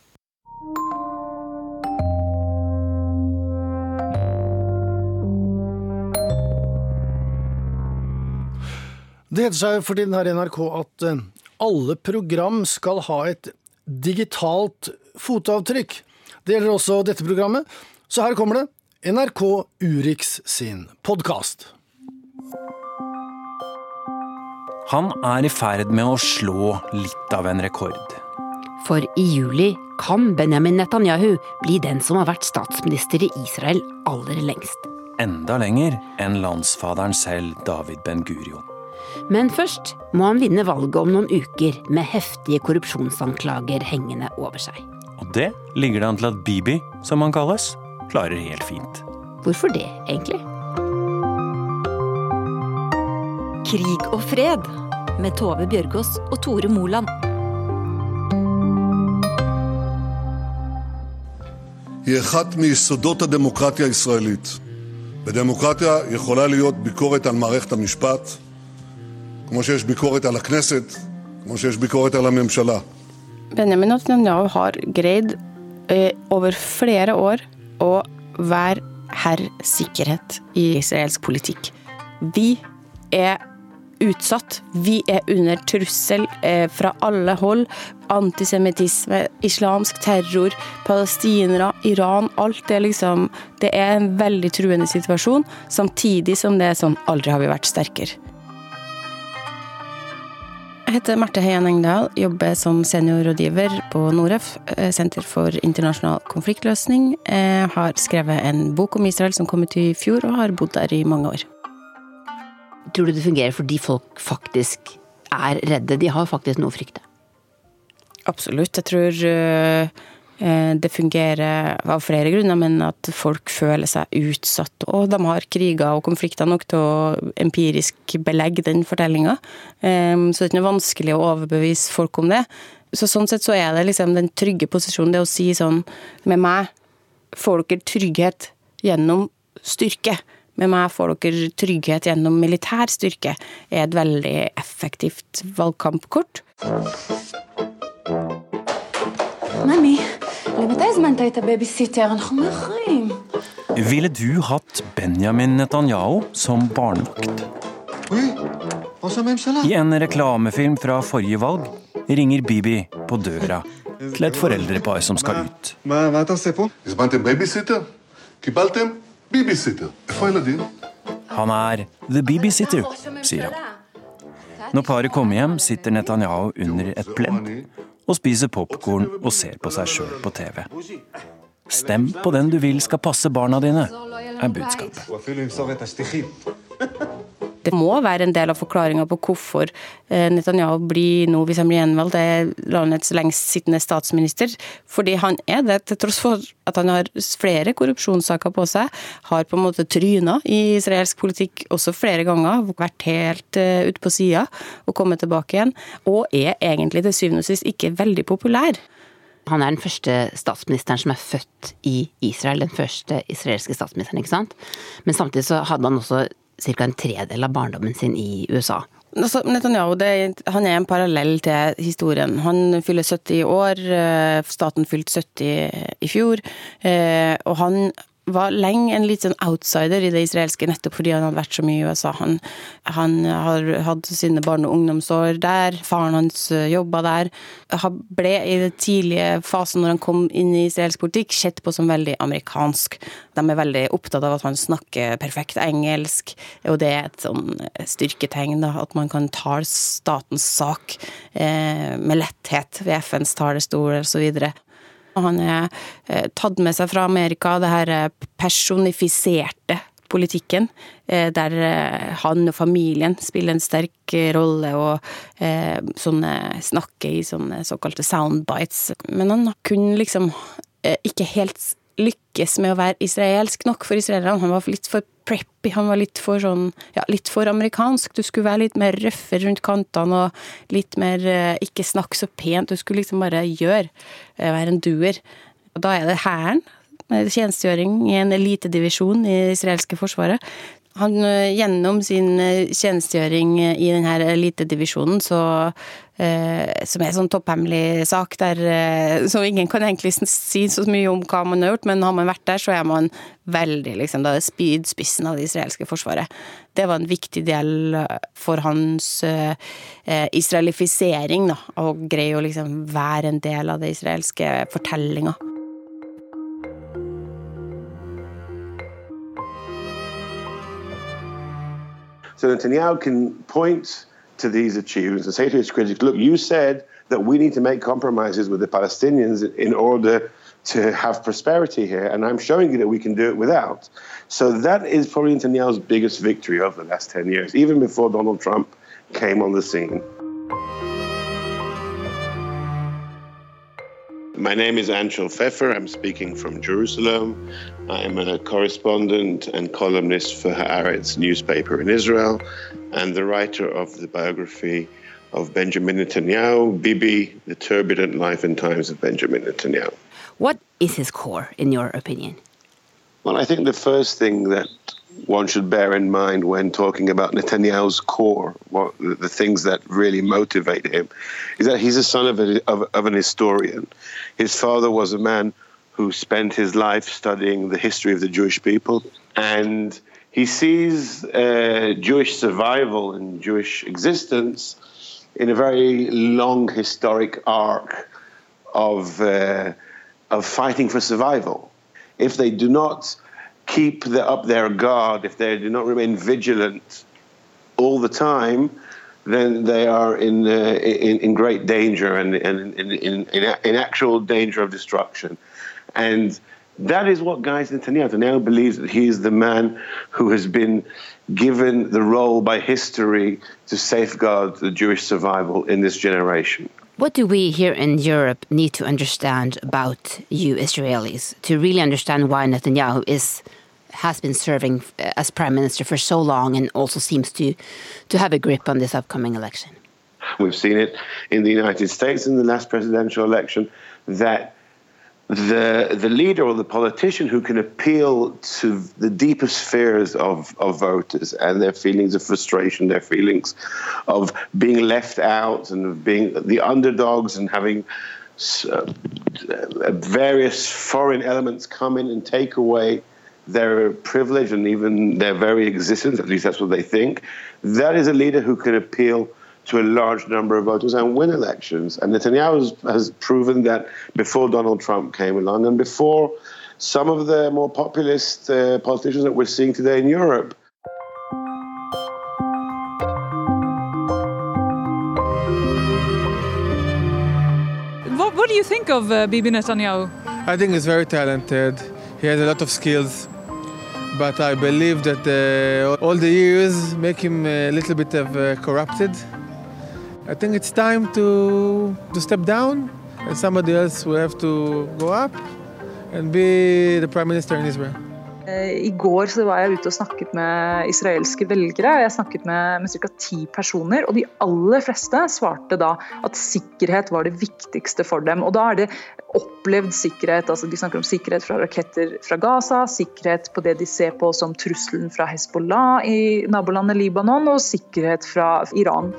Det heter seg for tiden her i NRK at eh, alle program skal ha et digitalt fotavtrykk. Det gjelder også dette programmet, så her kommer det. NRK Urix sin podkast. Han er i ferd med å slå litt av en rekord. For i juli kan Benjamin Netanyahu bli den som har vært statsminister i Israel aller lengst. Enda lenger enn landsfaderen selv, David Ben Gurion. Men først må han vinne valget om noen uker med heftige korrupsjonsanklager hengende over seg. Og det ligger det an til at Bibi, som han kalles, klarer helt fint. Hvorfor det, egentlig? Krig og fred med Tove Bjørgaas og Tore Moland. היא אחת מיסודות הדמוקרטיה הישראלית. בדמוקרטיה יכולה להיות ביקורת על מערכת המשפט, כמו שיש ביקורת על הכנסת, כמו שיש ביקורת על הממשלה. Benjamin Netanyahu har greid eh, over flere år å være herr sikkerhet i israelsk politikk. Vi er utsatt. Vi er under trussel eh, fra alle hold. Antisemittisme, islamsk terror, palestinere, Iran. Alt det liksom Det er en veldig truende situasjon, samtidig som det er sånn Aldri har vi vært sterkere. Jeg heter Marte Heian Engdahl, jobber som seniorrådgiver på Noref, eh, Senter for internasjonal konfliktløsning. Jeg har skrevet en bok om Israel som kom ut i fjor, og har bodd der i mange år. Tror du det fungerer fordi folk faktisk er redde? De har faktisk noe å frykte. Absolutt. Jeg tror Eh, det fungerer av flere grunner, men at folk føler seg utsatt. Og de har kriger og konflikter nok til å empirisk belegge den fortellinga. Eh, så det er ikke noe vanskelig å overbevise folk om det. Så sånn sett så er det liksom den trygge posisjonen, det å si sånn Med meg får dere trygghet gjennom styrke. Med meg får dere trygghet gjennom militær styrke. Er et veldig effektivt valgkampkort. Mammy. למתי הזמנת את הבייביסיטר? אנחנו מאחרים. Ville du hatt Benjamin Netanyahu som barnevakt? I en reklamefilm fra forrige valg ringer Bibi på døra til et foreldrepar som skal ut. מה אתה עושה פה? הזמנתם בייביסיטר? קיבלתם ביביסיטר. איפה הילדים? Han er the babysitter, sier han. Når paret kommer hjem, sitter Netanyahu under et pledd og spiser popkorn og ser på seg sjøl på TV. Stem på den du vil skal passe barna dine, er budskapet. Det må være en del av forklaringa på hvorfor Netanyahu blir nå, hvis han blir gjenvalgt, er landets lengst sittende statsminister. Fordi han er det, til tross for at han har flere korrupsjonssaker på seg. Har på en måte tryna i israelsk politikk også flere ganger. Vært helt uh, ute på sida og kommet tilbake igjen. Og er egentlig til syvende og sist ikke veldig populær. Han er den første statsministeren som er født i Israel. Den første israelske statsministeren, ikke sant. Men samtidig så hadde han også ca. en tredel av barndommen sin i USA. Altså, Netanyahu det, han er en parallell til historien. Han fyller 70 i år, staten fylte 70 i fjor. Og han var lenge en litt sånn outsider i det israelske, nettopp fordi han hadde vært så mye i USA. Han, han har hatt sine barne- og ungdomsår der, faren hans jobba der. Han ble i den tidlige fasen når han kom inn i israelsk politikk, sett på som veldig amerikansk. De er veldig opptatt av at han snakker perfekt engelsk, og det er et sånn styrketegn, da, at man kan tale statens sak eh, med letthet ved FNs talerstol osv. Han er tatt med seg fra Amerika, det her personifiserte politikken, der han og familien spiller en sterk rolle og eh, sånne, snakker i sånne såkalte soundbites. Men han kunne liksom ikke helt lykkes med å være israelsk nok for israelerne. Han var litt for preppy, han var litt for sånn ja, litt for amerikansk. Du skulle være litt mer røffer rundt kantene og litt mer ikke snakke så pent. Du skulle liksom bare gjøre, være en doer. Da er det hæren. Tjenestegjøring i en elitedivisjon i det israelske forsvaret. Han, gjennom sin tjenestegjøring i denne elitedivisjonen, så eh, Som er en sånn topphemmelig sak der eh, som ingen kan egentlig si så mye om hva man har gjort, men har man vært der, så er man veldig liksom, Da spydspissen av det israelske forsvaret. Det var en viktig del for hans eh, israelifisering, da, å greie å liksom være en del av det israelske fortellinga. So Netanyahu can point to these achievements and say to his critics, look, you said that we need to make compromises with the Palestinians in order to have prosperity here, and I'm showing you that we can do it without. So that is probably Netanyahu's biggest victory of the last 10 years, even before Donald Trump came on the scene. My name is Anshel Pfeffer. I'm speaking from Jerusalem. I'm a correspondent and columnist for Haaretz newspaper in Israel and the writer of the biography of Benjamin Netanyahu, Bibi, The Turbulent Life and Times of Benjamin Netanyahu. What is his core, in your opinion? Well, I think the first thing that one should bear in mind when talking about Netanyahu's core, what, the things that really motivate him, is that he's a son of, a, of, of, an historian. His father was a man who spent his life studying the history of the Jewish people, and he sees uh, Jewish survival and Jewish existence in a very long historic arc of, uh, of fighting for survival. If they do not keep the, up their guard, if they do not remain vigilant all the time, then they are in, uh, in, in, great danger and, and in, in, in, actual danger of destruction. And that is what guides Netanyahu. Netanyahu believes that he is the man who has been given the role by history to safeguard the Jewish survival in this generation. What do we here in Europe need to understand about you Israelis to really understand why Netanyahu is has been serving uh, as prime minister for so long and also seems to to have a grip on this upcoming election? We've seen it in the United States in the last presidential election that the the leader or the politician who can appeal to the deepest fears of, of voters and their feelings of frustration, their feelings of being left out and of being the underdogs and having uh, various foreign elements come in and take away their privilege and even their very existence, at least that's what they think. That is a leader who can appeal to a large number of voters and win elections. And Netanyahu has, has proven that before Donald Trump came along and before some of the more populist uh, politicians that we're seeing today in Europe. What, what do you think of uh, Bibi Netanyahu? I think he's very talented. He has a lot of skills but I believe that uh, all the years make him a little bit of uh, corrupted. I think it's time to, to step down and somebody else will have to go up and be the prime minister in Israel. Eh, I går så var jeg ute og snakket med israelske velgere. Jeg snakket med, med ca. ti personer, og de aller fleste svarte da at sikkerhet var det viktigste for dem. Og da er det opplevd sikkerhet. altså De snakker om sikkerhet fra raketter fra Gaza, sikkerhet på det de ser på som trusselen fra Hezbollah i nabolandet Libanon, og sikkerhet fra Iran.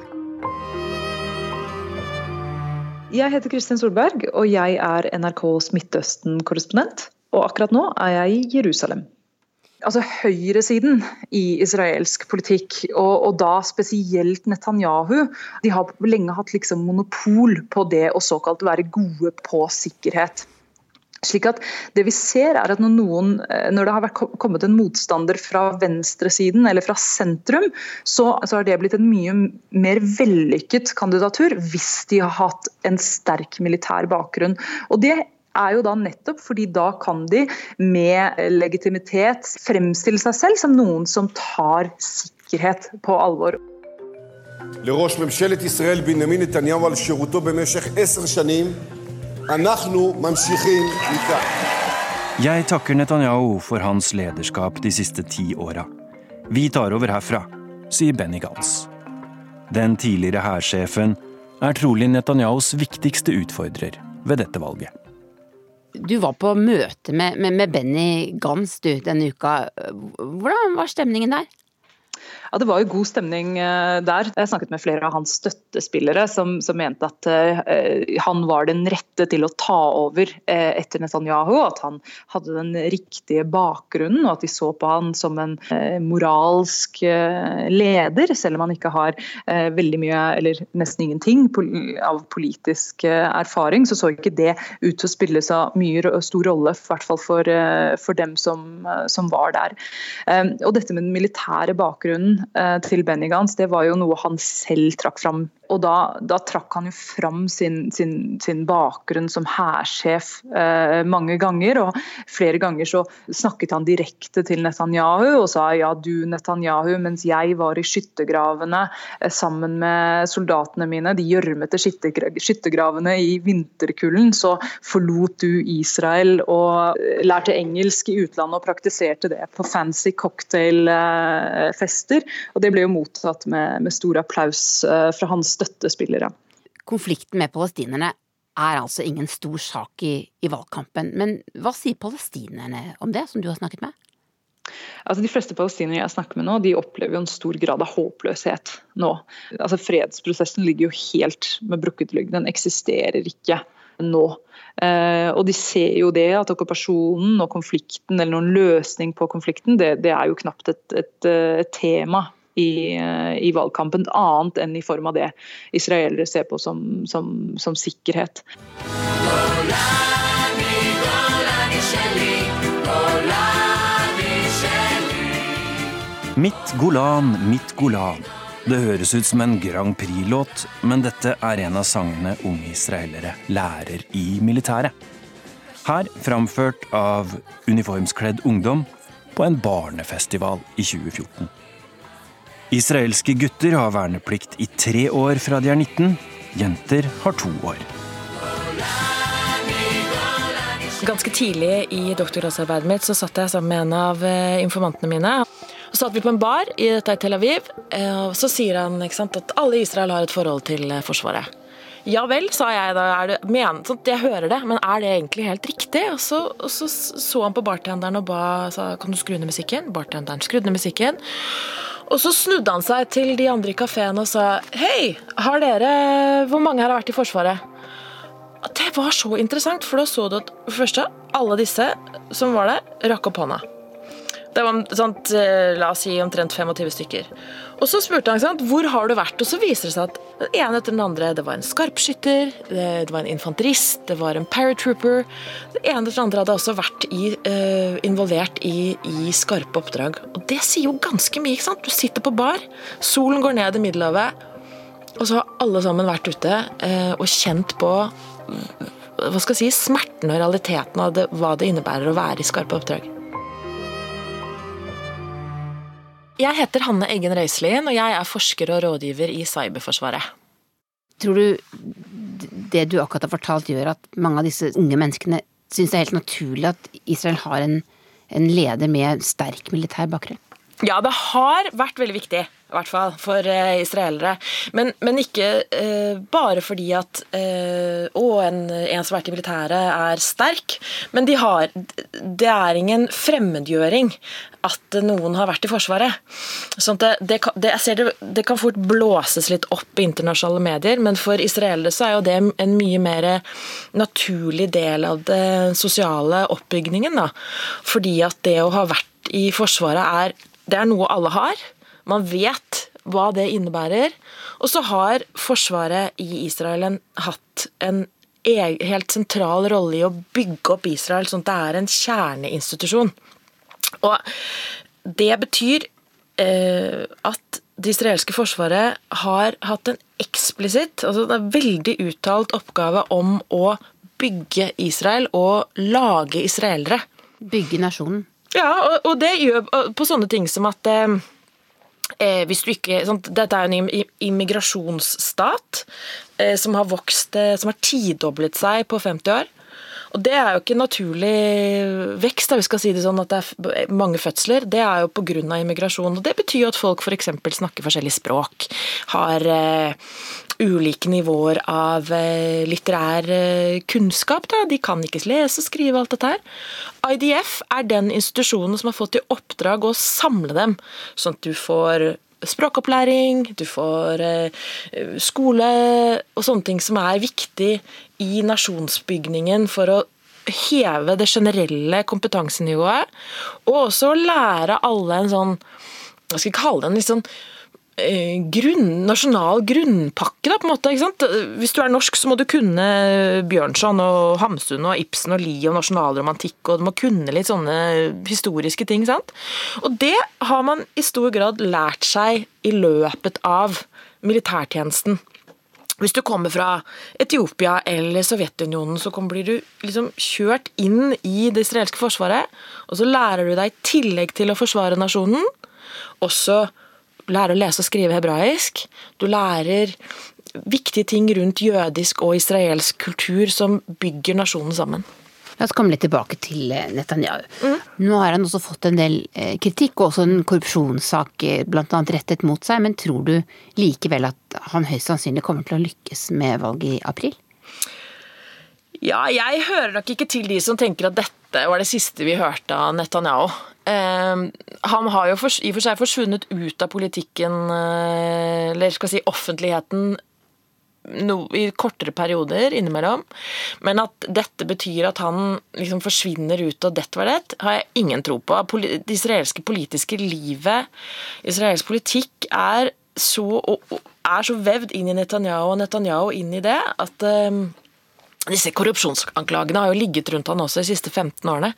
Jeg heter Kristin Solberg, og jeg er NRKs Midtøsten-korrespondent. Og akkurat nå er jeg i Jerusalem altså høyresiden i israelsk politikk, og, og, da spesielt Netanyahu, de har lenge hatt liksom monopol på det å såkalt være gode på sikkerhet. Slik at det vi ser er at Når, noen, eh, når det har kommet en motstander fra venstresiden eller fra sentrum, så, så har det blitt en mye mer vellykket kandidatur hvis de har hatt en sterk militær bakgrunn. Og Det er jo da nettopp fordi da kan de med legitimitet fremstille seg selv som noen som tar sikkerhet på alvor. לראש ממשלת ישראל בנימין נתניהו על שירותו במשך עשר שנים. אנחנו ממשיכים מכאן. Jeg takker Netanyahu for hans lederskap de siste ti åra. Vi tar over herfra, sier Benny Gantz. Den tidligere hærsjefen er trolig Netanyahus viktigste utfordrer ved dette valget. Du var på møte med, med, med Benny Gans du, denne uka. Hvordan var stemningen der? Ja, Det var jo god stemning eh, der. Jeg snakket med flere av hans støttespillere som, som mente at uh, han var den rette til å ta over uh, etter Netanyahu. At han hadde den riktige bakgrunnen, og at de så på han som en uh, moralsk leder. Selv om han ikke har veldig mye, eller nesten ingenting, pol av politisk erfaring, så så ikke det ut til å spille så mye stor rolle, i hvert fall for, for dem som, som var der. og dette med den militære bakgrunnen til Benny Gantz det var jo noe han selv trakk fram og da, da, trakk han jo fram sin, sin, sin bakgrunn som hærsjef eh, mange ganger. og Flere ganger så snakket han direkte til Netanyahu og sa ja, du Netanyahu, mens jeg var i skyttergravene eh, sammen med soldatene mine, de gjørmete skyttergravene i vinterkulden, så forlot du Israel og lærte engelsk i utlandet og praktiserte det på fancy cocktailfester. og Det ble jo mottatt med, med stor applaus eh, fra hans støttespillere. Konflikten med palestinerne er altså ingen stor sak i, i valgkampen. Men hva sier palestinerne om det, som du har snakket med? Altså De fleste palestinere jeg snakker med nå, de opplever jo en stor grad av håpløshet nå. Altså Fredsprosessen ligger jo helt med brukket rygg. Den eksisterer ikke nå. Eh, og de ser jo det at okkupasjonen og konflikten, eller noen løsning på konflikten, det, det er jo knapt et, et, et tema i, eh, i, valgkampen, annet enn i form av det israelere ser på som, som, som sikkerhet. Mitt Golan, mitt Golan. Det høres ut som en Grand Prix-låt, men dette er en av sangene unge israelere lærer i militæret. Her framført av uniformskledd ungdom på en barnefestival i 2014. Israelske gutter har verneplikt i tre år fra de er 19. Jenter har to år. Ganske tidlig i doktorgradsarbeidet mitt så satt jeg sammen med en av eh, informantene mine. Så satt vi på en bar i Tel Aviv, eh, og så sier han sant, at alle i Israel har et forhold til eh, Forsvaret. Ja vel, sa jeg da. Det, men, sånn, jeg hører det, men er det egentlig helt riktig? Og så, og så, så han på bartenderen og ba sa, kan du skru ned musikken. Bartenderen skrudde ned musikken. Og så snudde han seg til de andre i kafeen og sa Hei, har dere Hvor mange her har vært i Forsvaret? Det var så interessant, for da så du at for første, alle disse som var der, rakk opp hånda. Det var sånt, eh, la oss si omtrent 25 stykker. Og så spurte han sant, hvor har du vært, og så viser det seg at den ene etter den andre Det var en skarpskytter, det var en infanterist, det var en paratrooper. Det ene etter den andre hadde også vært i, uh, involvert i, i, skarpe oppdrag. Og det sier jo ganske mye. ikke sant? Du sitter på bar, solen går ned i Middelhavet, og så har alle sammen vært ute uh, og kjent på hva skal jeg si, smerten og realiteten av det, hva det innebærer å være i skarpe oppdrag. Jeg heter Hanne Eggen Røiselien, og jeg er forsker og rådgiver i Cyberforsvaret. Tror du det du akkurat har fortalt, gjør at mange av disse unge menneskene syns det er helt naturlig at Israel har en, en leder med sterk militær bakgrunn? Ja, det har vært veldig viktig i hvert fall for uh, israelere. Men, men ikke uh, bare fordi at uh, å, en, en, som har vært i militæret er sterk, men de har Det er ingen fremmedgjøring at noen har vært i Forsvaret. Sånn det, det, det, det, det, kan fort blåses litt opp i internasjonale medier, men for israelere så er jo det en mye mer naturlig del av den sosiale oppbygningen. Da. Fordi at det å ha vært i Forsvaret er, det er noe alle har. Man vet hva det innebærer. Og så har Forsvaret i Israel hatt en helt sentral rolle i å bygge opp Israel sånn at det er en kjerneinstitusjon. Og det betyr eh, at det israelske forsvaret har hatt en eksplisitt, altså en veldig uttalt oppgave om å bygge Israel og lage israelere. Bygge nasjonen. Ja, og, og det gjør på sånne ting som at eh, Eh, hvis du ikke, sånn, dette er jo en immigrasjonsstat eh, som har vokst, eh, som har tidoblet seg på 50 år. Og det er jo ikke naturlig vekst, da vi skal si det sånn at det er mange fødsler. Det er jo pga. immigrasjon. Og det betyr jo at folk f.eks. snakker forskjellige språk. Har uh, ulike nivåer av uh, litterær uh, kunnskap. Da. De kan ikke lese og skrive alt dette her. IDF er den institusjonen som har fått i oppdrag å samle dem, sånn at du får språkopplæring, du får skole og sånne ting som er viktig i nasjonsbygningen for å heve det generelle kompetansenivået, og også lære alle en sånn Hva skal vi kalle det? En litt sånn eh, grunn, nasjonal grunnpakke, da, på en måte. ikke sant? Hvis du er norsk, så må du kunne Bjørnson og Hamsun og Ibsen og Lie og nasjonalromantikk, og du må kunne litt sånne historiske ting. sant? Og det har man i stor grad lært seg i løpet av militærtjenesten. Hvis du kommer fra Etiopia eller Sovjetunionen, så blir du liksom kjørt inn i det israelske forsvaret, og så lærer du deg i tillegg til å forsvare nasjonen, også lære å lese og skrive hebraisk. Du lærer viktige ting rundt jødisk og israelsk kultur som bygger nasjonen sammen. La oss komme litt tilbake til eh, Netanyahu. Mm. Nå har han også fått en del eh, kritikk, og også en korrupsjonssak eh, bl.a. rettet mot seg. Men tror du likevel at han høyst sannsynlig kommer til å lykkes med valget i april? Ja, jeg hører nok ikke til de som tenker at dette var det siste vi hørte av Netanyahu. Eh, han har jo for, i og for seg forsvunnet ut av politikken, eh, eller skal si offentligheten, no, i kortere perioder innimellom. Men at dette betyr at han liksom forsvinner ut og dett var det, har jeg ingen tro på. Det israelske politiske livet, israelsk politikk, er så, er så vevd inn i Netanyahu og Netanyahu inn i det at um, disse korrupsjonsanklagene har jo ligget rundt han også de siste 15 årene.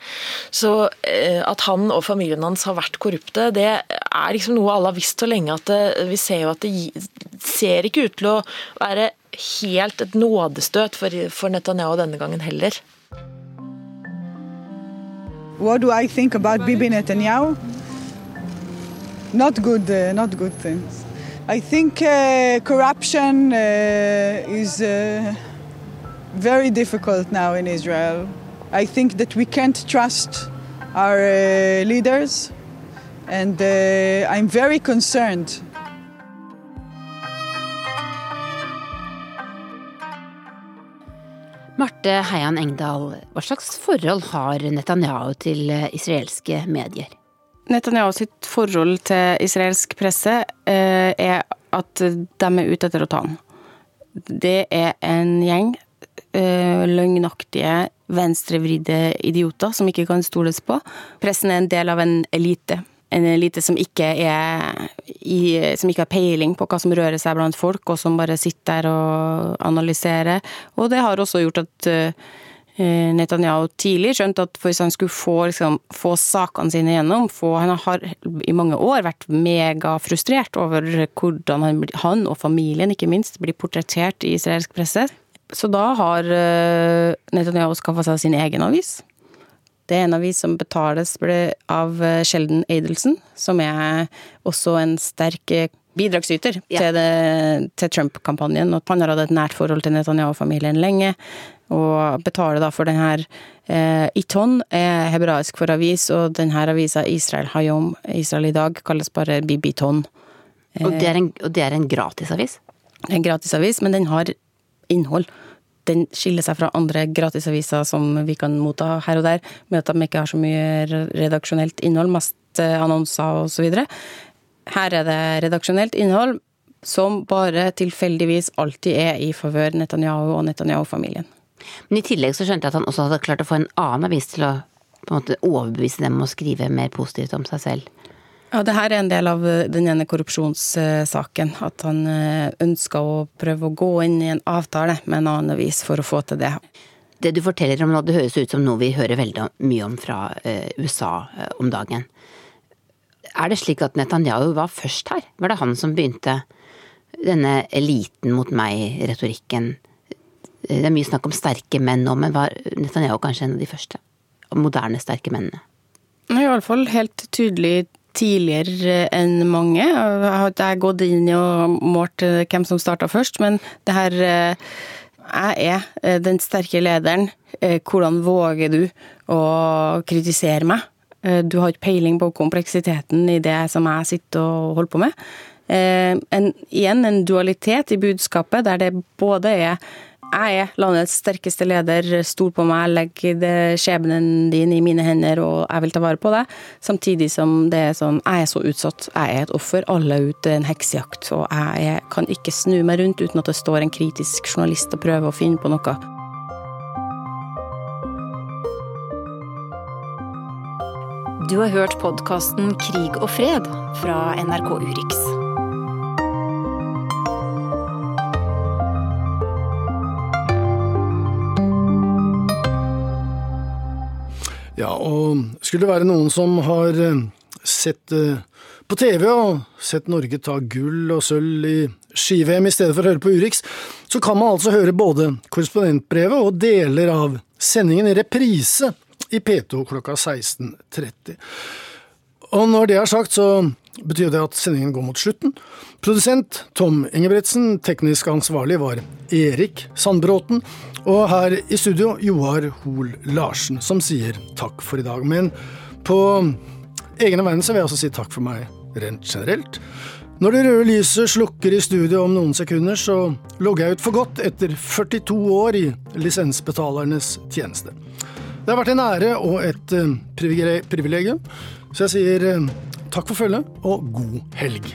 Så eh, at han og familien hans har vært korrupte, det er liksom noe alle har visst så lenge at det, vi ser jo at det ser ikke ut til å være helt et nådestøt for Netanyahu denne gangen heller. What do I think about Bibi Netanyahu? Not good, uh, not good things. I think uh, corruption uh, is uh, very difficult now in Israel. I think that we can't trust our uh, leaders, and uh, I'm very concerned Marte Heian Engdahl, hva slags forhold har Netanyahu til eh, israelske medier? Netanyahu sitt forhold til israelsk presse eh, er at de er ute etter å ta ham. Det er en gjeng løgnaktige, venstrevridde idioter som ikke kan stoles på. Pressen er en del av en elite en elite som ikke, er i, som ikke har peiling på hva som rører seg blant folk, og som bare sitter der og analyserer. Og det har også gjort at uh, Netanyahu tidlig skjønte at hvis han skulle få, liksom, få sakene sine gjennom få, Han har i mange år vært megafrustrert over hvordan han, han, og familien, ikke minst, blir portrettert i israelsk presse. Så da har uh, Netanyahu skaffa seg sin egen avis det er en avis som betales av eh, Sheldon Adelson, som er også en sterk eh, bidragsyter ja. til, til Trump-kampanjen. Han har hatt et nært forhold til Netanyahu-familien lenge, og betaler da for den her eh, Iton er hebraisk for avis, og denne avisa Israel Hayom, Israel i dag, kalles bare Bibiton. Og det er en, og det er en gratisavis? En gratisavis, men den har innhold den skiller seg fra andre gratisaviser som vi kan motta her og der, med at de ikke har så mye redaksjonelt innhold, mest eh, annonser osv. Her er det redaksjonelt innhold som bare tilfeldigvis alltid er i favør Netanyahu og Netanyahu-familien. Men i tillegg så skjønte jeg at han også hadde klart å få en annen avis til å på en måte overbevise dem om å skrive mer positivt om seg selv. Ja, det her er en del av eh, den ene korrupsjonssaken. At han eh, ønska å prøve å gå inn i en avtale med en annen avis for å få til det. Det du forteller om nå, det høres ut som noe vi hører veldig mye om fra eh, USA om dagen. Er det slik at Netanyahu var først her? Var det han som begynte denne eliten mot meg-retorikken? Det er mye snakk om sterke menn nå, men var Netanyahu kanskje en av de første moderne sterke mennene? Iallfall helt tydelig tidligere enn mange. Jeg har ikke gått inn og målt eh, hvem som starta først, men det her eh, Jeg er eh, den sterke lederen. Hvordan våger du å kritisere meg? Du har ikke peiling på kompleksiteten i det som jeg sitter og holder på med. En, igjen en dualitet i budskapet, der det både er jeg er landets sterkeste leder, stol på meg, legg skjebnen din i mine hender og jeg vil ta vare på deg. Samtidig som det er sånn, jeg er så utsatt, jeg er et offer, alle er ute en heksejakt. Og jeg kan ikke snu meg rundt uten at det står en kritisk journalist og prøver å finne på noe. Du har hørt podkasten Krig og fred fra NRK Urix. Ja, og skulle det være noen som har eh, sett eh, på TV og sett Norge ta gull og sølv i ski-VM i stedet for å høre på Urix, så kan man altså høre både korrespondentbrevet og deler av sendingen i reprise i P2 klokka 16.30. Og når det er sagt, så betyr det at sendingen går mot slutten. Produsent Tom Ingebretsen, teknisk ansvarlig var Erik Sandbråten, og her i studio Joar Hoel Larsen, som sier takk for i dag. Men på egne vegne vil jeg også si takk for meg rent generelt. Når det røde lyset slukker i studio om noen sekunder, så logger jeg ut for godt etter 42 år i lisensbetalernes tjeneste. Det har vært en ære og et uh, privilegium, så jeg sier uh, takk for følget og god helg.